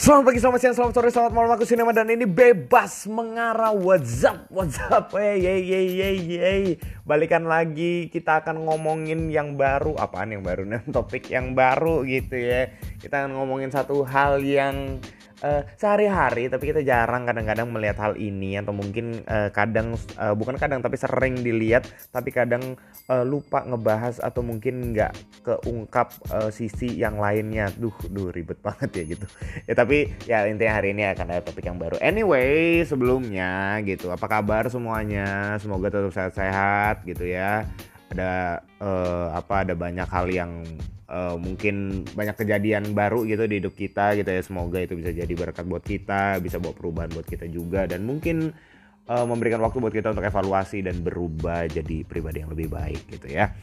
Selamat pagi, selamat siang, selamat sore, selamat malam. Aku Sinema dan ini bebas mengarah. WhatsApp WhatsApp Hey, hey, hey, hey, hey. Balikan lagi kita akan ngomongin yang baru. Apaan yang baru? Nih, topik yang baru gitu ya. Kita akan ngomongin satu hal yang uh, sehari-hari tapi kita jarang kadang-kadang melihat hal ini atau mungkin uh, kadang uh, bukan kadang tapi sering dilihat tapi kadang uh, lupa ngebahas atau mungkin nggak keungkap uh, sisi yang lainnya. Duh duh ribet banget ya gitu. Ya tapi ya intinya hari ini akan ada topik yang baru. Anyway sebelumnya gitu apa kabar semuanya? Semoga tetap sehat-sehat gitu ya ada uh, apa ada banyak hal yang uh, mungkin banyak kejadian baru gitu di hidup kita gitu ya. Semoga itu bisa jadi berkat buat kita bisa bawa perubahan buat kita juga. Dan mungkin uh, memberikan waktu buat kita untuk evaluasi dan berubah jadi pribadi yang lebih baik gitu ya.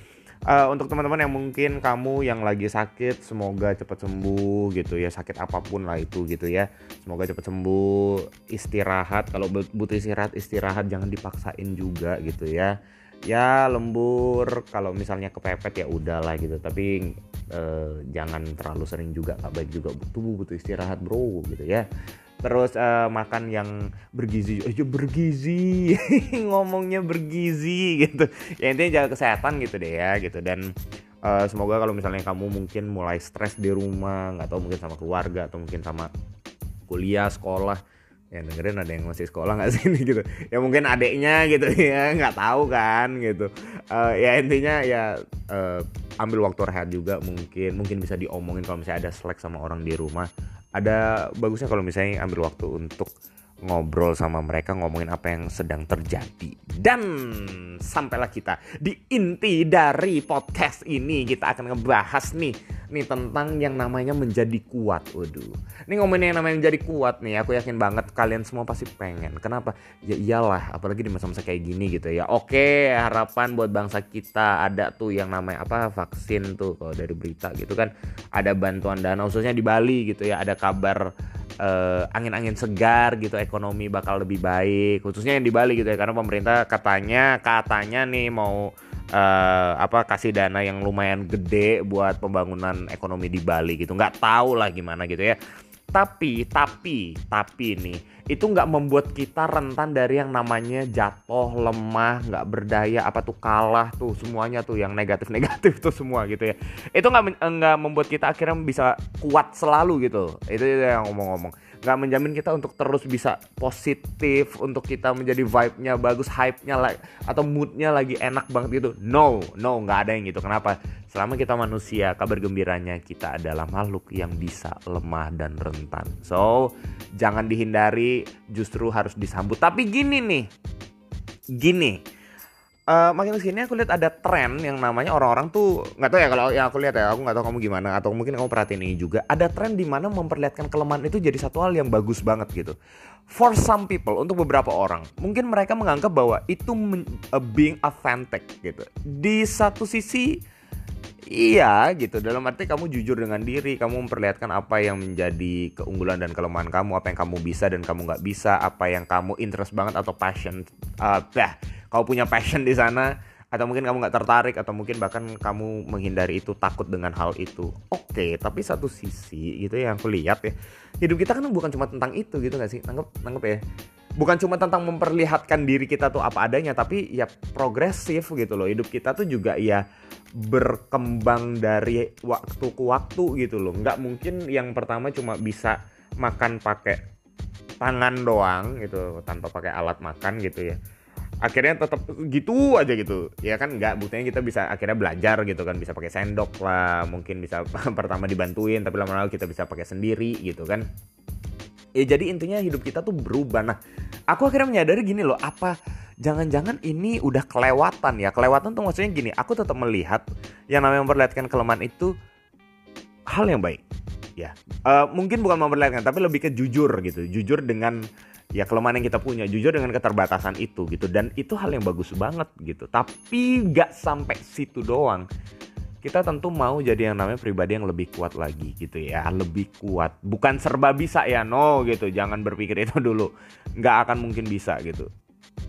Uh, untuk teman-teman yang mungkin kamu yang lagi sakit semoga cepat sembuh gitu ya. Sakit apa pun lah itu gitu ya. Semoga cepat sembuh. Istirahat kalau butuh istirahat istirahat jangan dipaksain juga gitu ya ya lembur. Kalau misalnya kepepet ya udahlah gitu. Tapi eh, jangan terlalu sering juga nggak baik juga tubuh butuh istirahat bro gitu ya. Terus eh, makan yang bergizi aja bergizi ngomongnya bergizi gitu. Ya intinya jaga kesehatan gitu deh ya gitu. Dan eh, semoga kalau misalnya kamu mungkin mulai stres di rumah nggak tahu mungkin sama keluarga atau mungkin sama kuliah sekolah ya dengerin ada yang masih sekolah nggak sih? Ini gitu. Ya mungkin adiknya gitu. Ya nggak tahu kan gitu. Uh, ya intinya ya uh, ambil waktu rehat juga mungkin. Mungkin bisa diomongin kalau misalnya ada slack sama orang di rumah. Ada bagusnya kalau misalnya ambil waktu untuk ngobrol sama mereka ngomongin apa yang sedang terjadi. Dan sampailah kita di inti dari podcast ini. Kita akan ngebahas nih nih tentang yang namanya menjadi kuat waduh. Ini ngomongin yang namanya menjadi kuat nih aku yakin banget kalian semua pasti pengen. Kenapa? Ya iyalah apalagi di masa-masa kayak gini gitu ya. Oke harapan buat bangsa kita ada tuh yang namanya apa vaksin tuh kalau dari berita gitu kan. Ada bantuan dana khususnya di Bali gitu ya. Ada kabar uh, angin-angin segar gitu ekonomi bakal lebih baik. Khususnya yang di Bali gitu ya karena pemerintah katanya katanya nih mau uh, apa kasih dana yang lumayan gede buat pembangunan ekonomi di Bali gitu. Nggak tahu lah gimana gitu ya. Tapi tapi tapi nih itu nggak membuat kita rentan dari yang namanya jatuh lemah nggak berdaya apa tuh kalah tuh semuanya tuh yang negatif negatif tuh semua gitu ya. Itu nggak nggak membuat kita akhirnya bisa kuat selalu gitu. Itu yang ngomong-ngomong nggak menjamin kita untuk terus bisa positif untuk kita menjadi vibe-nya bagus hype-nya atau mood-nya lagi enak banget gitu. No no nggak ada yang gitu. Kenapa? Selama kita manusia kabar gembiranya kita adalah makhluk yang bisa lemah dan rentan. So jangan dihindari justru harus disambut. Tapi gini nih. Gini uh, makin ke sini aku lihat ada tren yang namanya orang-orang tuh nggak tahu ya kalau yang aku lihat ya aku nggak tahu kamu gimana atau mungkin kamu perhatiin ini juga ada tren di mana memperlihatkan kelemahan itu jadi satu hal yang bagus banget gitu. For some people untuk beberapa orang mungkin mereka menganggap bahwa itu uh, being authentic gitu. Di satu sisi Iya gitu. Dalam arti kamu jujur dengan diri kamu memperlihatkan apa yang menjadi keunggulan dan kelemahan kamu apa yang kamu bisa dan kamu nggak bisa apa yang kamu interest banget atau passion uh, bah, kau punya passion di sana atau mungkin kamu nggak tertarik atau mungkin bahkan kamu menghindari itu takut dengan hal itu. Oke okay, tapi satu sisi gitu ya, aku lihat ya hidup kita kan bukan cuma tentang itu gitu nggak sih? Nangkep nangkep ya bukan cuma tentang memperlihatkan diri kita tuh apa adanya tapi ya progresif gitu loh. Hidup kita tuh juga ya berkembang dari waktu ke waktu gitu loh. Nggak mungkin yang pertama cuma bisa makan pakai tangan doang gitu tanpa pakai alat makan gitu ya akhirnya tetap gitu aja gitu. Ya kan nggak buktinya kita bisa akhirnya belajar gitu kan bisa pakai sendok lah mungkin bisa pertama dibantuin tapi lama-lama kita bisa pakai sendiri gitu kan. Ya jadi intinya hidup kita tuh berubah. Nah aku akhirnya menyadari gini loh apa jangan-jangan ini udah kelewatan ya? Kelewatan tuh maksudnya gini aku tetap melihat yang namanya memperlihatkan kelemahan itu hal yang baik ya. Uh, mungkin bukan memperlihatkan tapi lebih ke jujur gitu jujur dengan ya kelemahan yang kita punya jujur dengan keterbatasan itu gitu. Dan itu hal yang bagus banget gitu. Tapi nggak sampai situ doang. Kita tentu mau jadi yang namanya pribadi yang lebih kuat lagi gitu ya. Lebih kuat. Bukan serba bisa ya no gitu. Jangan berpikir itu dulu. Nggak akan mungkin bisa gitu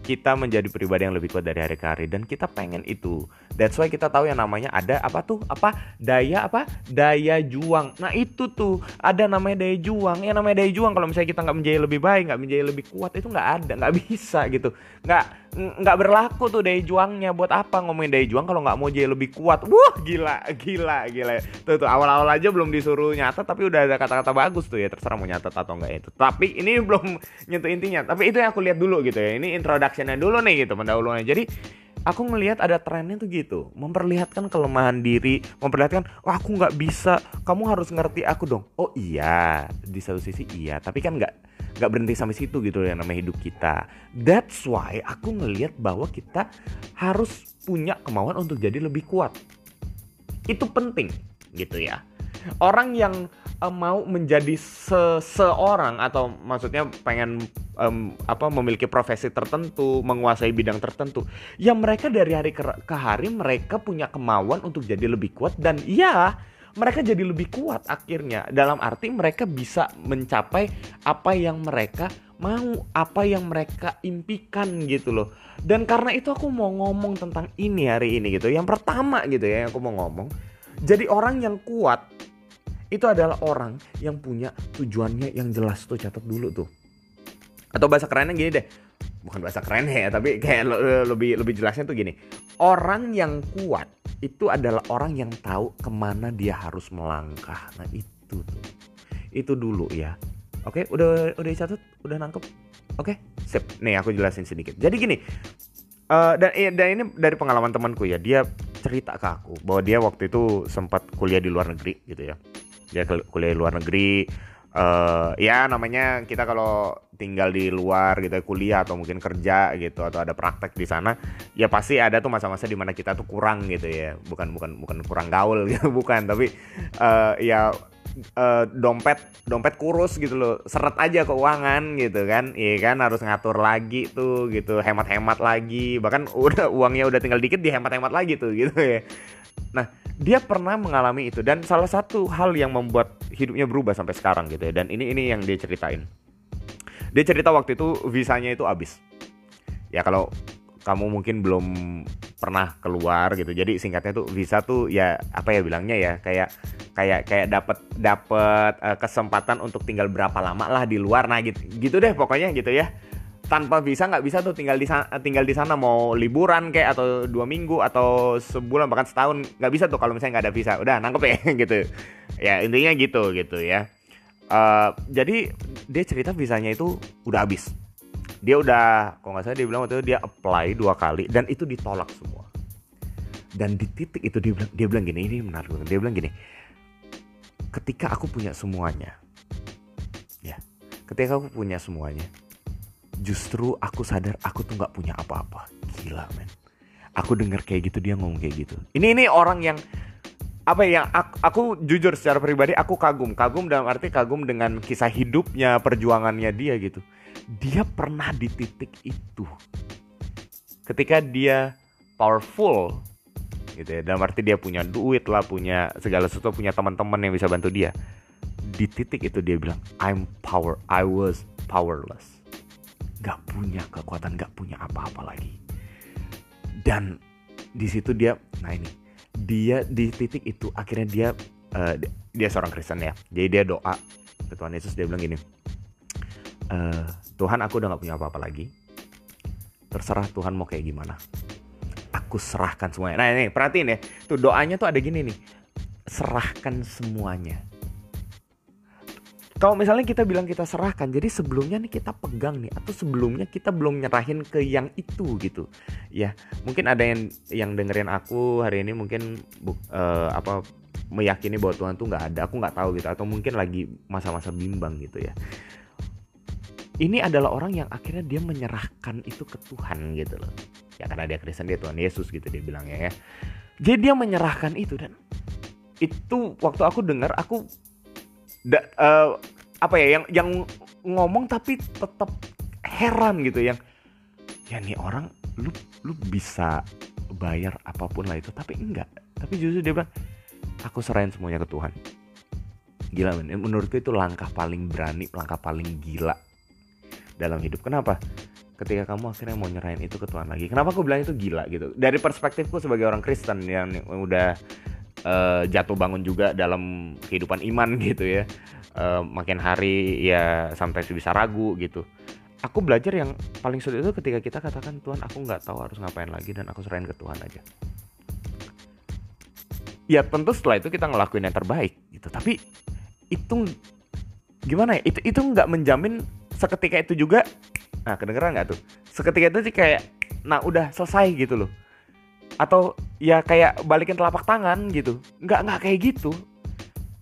kita menjadi pribadi yang lebih kuat dari hari ke hari dan kita pengen itu. That's why kita tahu yang namanya ada apa tuh? Apa daya apa? Daya juang. Nah itu tuh ada namanya daya juang. Ya namanya daya juang kalau misalnya kita nggak menjadi lebih baik, nggak menjadi lebih kuat itu nggak ada, nggak bisa gitu. Nggak nggak berlaku tuh daya juangnya. Buat apa ngomongin daya juang kalau nggak mau jadi lebih kuat? Wah gila, gila, gila. Tuh tuh awal-awal aja belum disuruh nyata tapi udah ada kata-kata bagus tuh ya terserah mau nyatet atau enggak itu. Tapi ini belum nyentuh intinya. Tapi itu yang aku lihat dulu gitu ya. Ini introductionnya dulu nih gitu pendahuluannya. Jadi aku ngelihat ada trennya tuh gitu. Memperlihatkan kelemahan diri memperlihatkan oh aku nggak bisa. Kamu harus ngerti aku dong. Oh iya. Di satu sisi iya. Tapi kan nggak nggak berhenti sampai situ gitu yang namanya hidup kita. That's why aku ngelihat bahwa kita harus punya kemauan untuk jadi lebih kuat. Itu penting gitu ya. Orang yang uh, mau menjadi seseorang atau maksudnya pengen um, apa memiliki profesi tertentu, menguasai bidang tertentu, ya mereka dari hari ke, ke hari mereka punya kemauan untuk jadi lebih kuat dan ya mereka jadi lebih kuat akhirnya dalam arti mereka bisa mencapai apa yang mereka mau, apa yang mereka impikan gitu loh. Dan karena itu aku mau ngomong tentang ini hari ini gitu. Yang pertama gitu ya yang aku mau ngomong, jadi orang yang kuat itu adalah orang yang punya tujuannya yang jelas tuh catat dulu tuh. Atau bahasa kerennya gini deh. Bukan bahasa keren ya tapi kayak lebih lebih jelasnya tuh gini. Orang yang kuat itu adalah orang yang tahu ke mana dia harus melangkah. Nah itu tuh. Itu dulu ya. Oke udah udah dicatat? Udah nangkep? Oke sip. Nih aku jelasin sedikit. Jadi gini uh, dan dan ini dari pengalaman temanku ya. Dia cerita ke aku bahwa dia waktu itu sempat kuliah di luar negeri gitu ya dia kuliah di luar negeri. Uh, ya namanya kita kalau tinggal di luar gitu kuliah atau mungkin kerja gitu atau ada praktek di sana ya pasti ada tuh masa-masa di mana kita tuh kurang gitu ya. Bukan bukan bukan kurang gaul gitu bukan. Tapi uh, ya uh, dompet dompet kurus gitu loh. Seret aja keuangan gitu kan. Iya kan harus ngatur lagi tuh gitu hemat-hemat lagi. Bahkan udah uangnya udah tinggal dikit dihemat-hemat lagi tuh gitu ya. Nah dia pernah mengalami itu. Dan salah satu hal yang membuat hidupnya berubah sampai sekarang gitu ya. Dan ini ini yang dia ceritain. Dia cerita waktu itu visanya itu habis. Ya kalau kamu mungkin belum pernah keluar gitu. Jadi singkatnya tuh visa tuh ya apa ya bilangnya ya kayak kayak kayak dapat dapat uh, kesempatan untuk tinggal berapa lama lah di luar. Nah gitu gitu deh pokoknya gitu ya tanpa visa nggak bisa tuh tinggal di sana tinggal di sana mau liburan kayak atau dua minggu atau sebulan bahkan setahun nggak bisa tuh kalau misalnya nggak ada visa. Udah nangkep ya gitu. Ya intinya gitu gitu ya. Uh, jadi dia cerita visanya itu udah habis. Dia udah kalau nggak salah dia bilang waktu itu dia apply dua kali dan itu ditolak semua. Dan di titik itu dia bilang dia bilang gini ini menarik banget. Dia bilang gini ketika aku punya semuanya ya ketika aku punya semuanya justru aku sadar aku tuh nggak punya apa-apa. Gila men. Aku denger kayak gitu dia ngomong kayak gitu. Ini ini orang yang apa ya yang aku, aku jujur secara pribadi aku kagum. Kagum dalam arti kagum dengan kisah hidupnya perjuangannya dia gitu. Dia pernah di titik itu. Ketika dia powerful gitu ya. Dalam arti dia punya duit lah punya segala sesuatu punya teman-teman yang bisa bantu dia. Di titik itu dia bilang I'm power I was powerless gak punya kekuatan, gak punya apa-apa lagi. Dan di situ dia, nah ini, dia di titik itu akhirnya dia uh, dia seorang Kristen ya. Jadi dia doa ke Tuhan Yesus dia bilang gini, uh, Tuhan aku udah gak punya apa-apa lagi. Terserah Tuhan mau kayak gimana. Aku serahkan semuanya. Nah ini perhatiin ya, tuh doanya tuh ada gini nih, serahkan semuanya kalau misalnya kita bilang kita serahkan, jadi sebelumnya nih kita pegang nih atau sebelumnya kita belum nyerahin ke yang itu gitu. Ya, mungkin ada yang yang dengerin aku hari ini mungkin uh, apa meyakini bahwa Tuhan tuh nggak ada, aku nggak tahu gitu atau mungkin lagi masa-masa bimbang gitu ya. Ini adalah orang yang akhirnya dia menyerahkan itu ke Tuhan gitu loh. Ya karena dia Kristen dia Tuhan Yesus gitu dia bilangnya ya. Jadi dia menyerahkan itu dan itu waktu aku dengar aku da, uh, apa ya yang yang ngomong tapi tetap heran gitu yang ya nih orang lu lu bisa bayar apa pun lah itu. Tapi enggak. Tapi justru dia bilang aku serahin semuanya ke Tuhan. Gila men. Menurutku itu langkah paling berani langkah paling gila dalam hidup. Kenapa? Ketika kamu akhirnya mau nyerahin itu ke Tuhan lagi. Kenapa aku bilang itu gila gitu? Dari perspektifku sebagai orang Kristen yang udah uh, jatuh bangun juga dalam kehidupan iman gitu ya. Uh, makin hari ya sampai bisa ragu gitu. Aku belajar yang paling sulit itu ketika kita katakan Tuhan aku nggak tahu harus ngapain lagi dan aku serahin ke Tuhan aja. Ya tentu setelah itu kita ngelakuin yang terbaik gitu. Tapi itu gimana ya? Itu itu nggak menjamin seketika itu juga nah kedengeran nggak tuh? Seketika itu sih kayak nah udah selesai gitu loh atau ya kayak balikin telapak tangan gitu. Nggak nggak kayak gitu.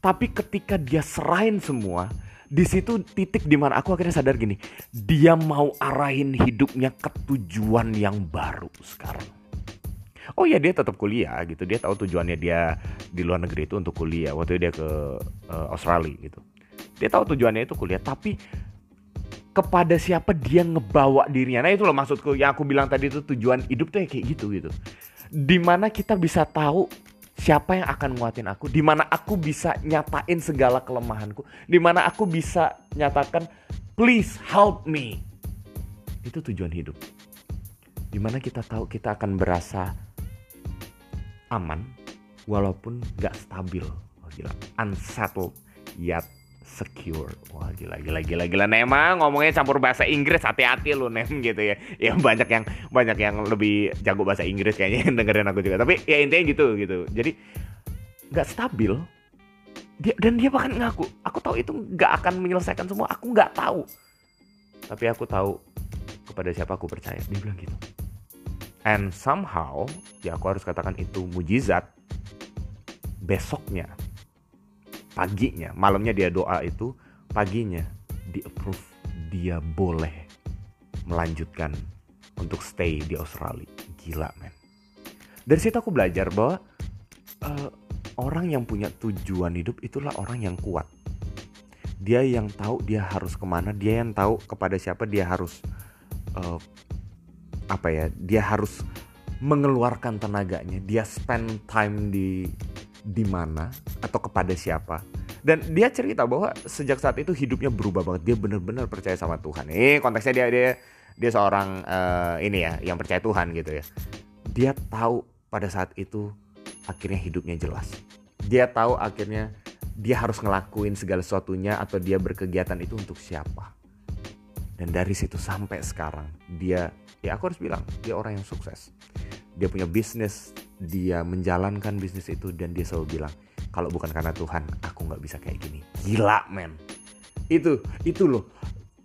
Tapi ketika dia serahin semua di situ titik di mana aku akhirnya sadar gini dia mau arahin hidupnya ke tujuan yang baru sekarang. Oh ya dia tetap kuliah gitu. Dia tahu tujuannya dia di luar negeri itu untuk kuliah. Waktu itu dia ke uh, Australia gitu. Dia tahu tujuannya itu kuliah tapi kepada siapa dia ngebawa dirinya? Nah itu loh maksudku. Yang aku bilang tadi itu tujuan hidup tuh kayak gitu gitu di mana kita bisa tahu siapa yang akan nguatin aku, di mana aku bisa nyatain segala kelemahanku, di mana aku bisa nyatakan please help me. Itu tujuan hidup. Di mana kita tahu kita akan berasa aman walaupun gak stabil. Oh. Unsettled yet secure. Wah gila gila gila gila. Emang ngomongnya campur bahasa Inggris hati-hati lu Nem gitu ya. Ya banyak yang banyak yang lebih jago bahasa Inggris kayaknya dengerin aku juga. Tapi ya intinya gitu gitu. Jadi nggak stabil. Dia dan dia bahkan ngaku, aku tahu itu nggak akan menyelesaikan semua. Aku nggak tahu. Tapi aku tahu kepada siapa aku percaya. Dia bilang gitu. And somehow, ya aku harus katakan itu mujizat. Besoknya paginya malamnya dia doa itu paginya di approve dia boleh melanjutkan untuk stay di Australia. Gila men. Dari situ aku belajar bahwa uh, orang yang punya tujuan hidup itulah orang yang kuat. Dia yang tahu dia harus ke mana dia yang tahu kepada siapa dia harus uh, apa ya dia harus mengeluarkan tenaganya dia spend time di di mana atau kepada siapa. Dan dia cerita bahwa sejak saat itu hidupnya berubah banget. Dia benar-benar percaya sama Tuhan. Ini konteksnya dia dia dia seorang uh, ini ya yang percaya Tuhan gitu ya. Dia tahu pada saat itu akhirnya hidupnya jelas. Dia tahu akhirnya dia harus ngelakuin segala sesuatunya atau dia berkegiatan itu untuk siapa. Dan dari situ sampai sekarang dia ya aku harus bilang dia orang yang sukses. Dia punya bisnis dia menjalankan bisnis itu dan dia selalu bilang kalau bukan karena Tuhan aku nggak bisa kayak gini. Gila men. Itu itu loh.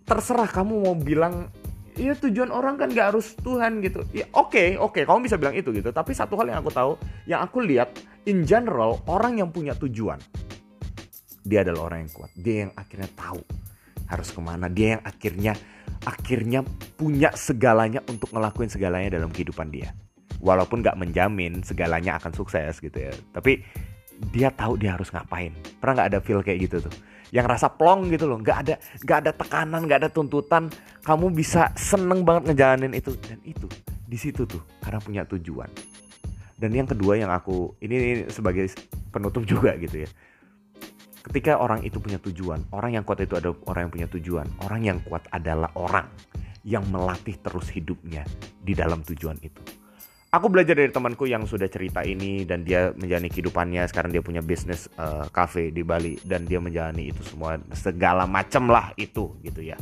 Terserah kamu mau bilang ya tujuan orang kan gak harus Tuhan gitu. Ya oke okay, oke okay, kamu bisa bilang itu gitu. Tapi satu hal yang aku tahu yang aku lihat in general orang yang punya tujuan dia adalah orang yang kuat. Dia yang akhirnya tahu harus ke mana. Dia yang akhirnya akhirnya punya segalanya untuk ngelakuin segalanya dalam kehidupan dia. Walaupun nggak menjamin segalanya akan sukses gitu ya. Tapi dia tahu dia harus ngapain. Pernah nggak ada feel kayak gitu tuh? Yang rasa plong gitu loh nggak ada nggak ada tekanan nggak ada tuntutan. Kamu bisa seneng banget ngejalanin itu. Dan itu di situ tuh karena punya tujuan. Dan yang kedua yang aku ini, ini sebagai penutup juga gitu ya. Ketika orang itu punya tujuan orang yang kuat itu ada orang yang punya tujuan. Orang yang kuat adalah orang yang melatih terus hidupnya di dalam tujuan itu aku belajar dari temanku yang sudah cerita ini dan dia menjalani kehidupannya. Sekarang dia punya bisnis uh, cafe di Bali dan dia menjalani itu semua segala macam lah itu gitu ya.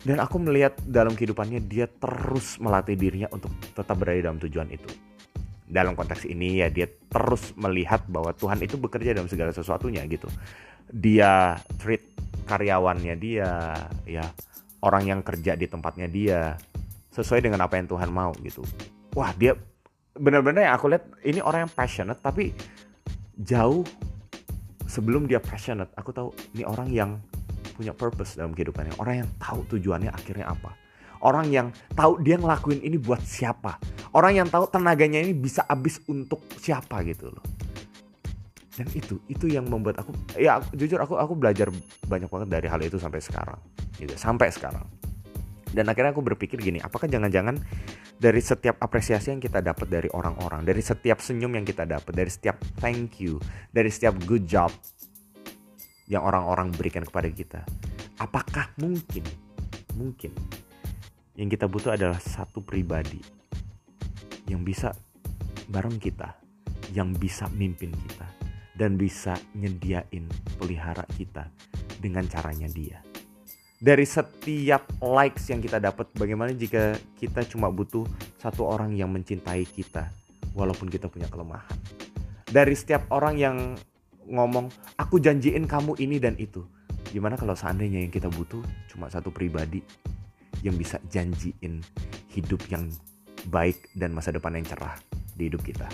Dan aku melihat dalam kehidupannya dia terus melatih dirinya untuk tetap berada dalam tujuan itu. Dalam konteks ini ya dia terus melihat bahwa Tuhan itu bekerja dalam segala sesuatunya gitu. Dia treat karyawannya dia ya orang yang kerja di tempatnya dia sesuai dengan apa yang Tuhan mau gitu wah dia benar-benar yang aku lihat ini orang yang passionate tapi jauh sebelum dia passionate aku tahu ini orang yang punya purpose dalam kehidupannya. Orang yang tahu tujuannya akhirnya apa. Orang yang tahu dia ngelakuin ini buat siapa. Orang yang tahu tenaganya ini bisa habis untuk siapa gitu loh. Dan itu itu yang membuat aku ya jujur aku aku belajar banyak banget dari hal itu sampai sekarang. Gitu sampai sekarang dan akhirnya aku berpikir gini apakah jangan-jangan dari setiap apresiasi yang kita dapat dari orang-orang dari setiap senyum yang kita dapat dari setiap thank you dari setiap good job yang orang-orang berikan kepada kita apakah mungkin mungkin Yang kita butuh adalah satu pribadi yang bisa bareng kita, yang bisa mimpin kita, dan bisa nyediain pelihara kita dengan caranya dia. Dari setiap likes yang kita dapat, bagaimana jika kita cuma butuh satu orang yang mencintai kita, walaupun kita punya kelemahan. Dari setiap orang yang ngomong, aku janjiin kamu ini dan itu. Gimana kalau seandainya yang kita butuh cuma satu pribadi yang bisa janjiin hidup yang baik dan masa depan yang cerah di hidup kita.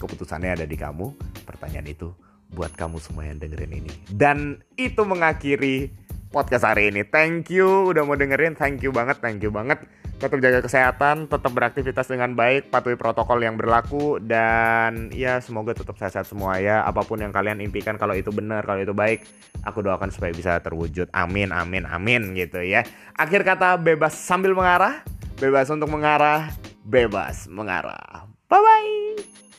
Keputusannya ada di kamu. Pertanyaan itu buat kamu semua yang dengerin ini. Dan itu mengakhiri podcast hari ini. Thank you udah mau dengerin. Thank you banget, thank you banget. Tetap jaga kesehatan, tetap beraktivitas dengan baik, patuhi protokol yang berlaku dan ya semoga tetap sehat-sehat semua ya. Apa pun yang kalian impikan kalau itu benar, kalau itu baik, aku doakan supaya bisa terwujud. Amin, amin, amin gitu ya. Akhir kata bebas sambil mengarah, bebas untuk mengarah, bebas mengarah. Bye bye.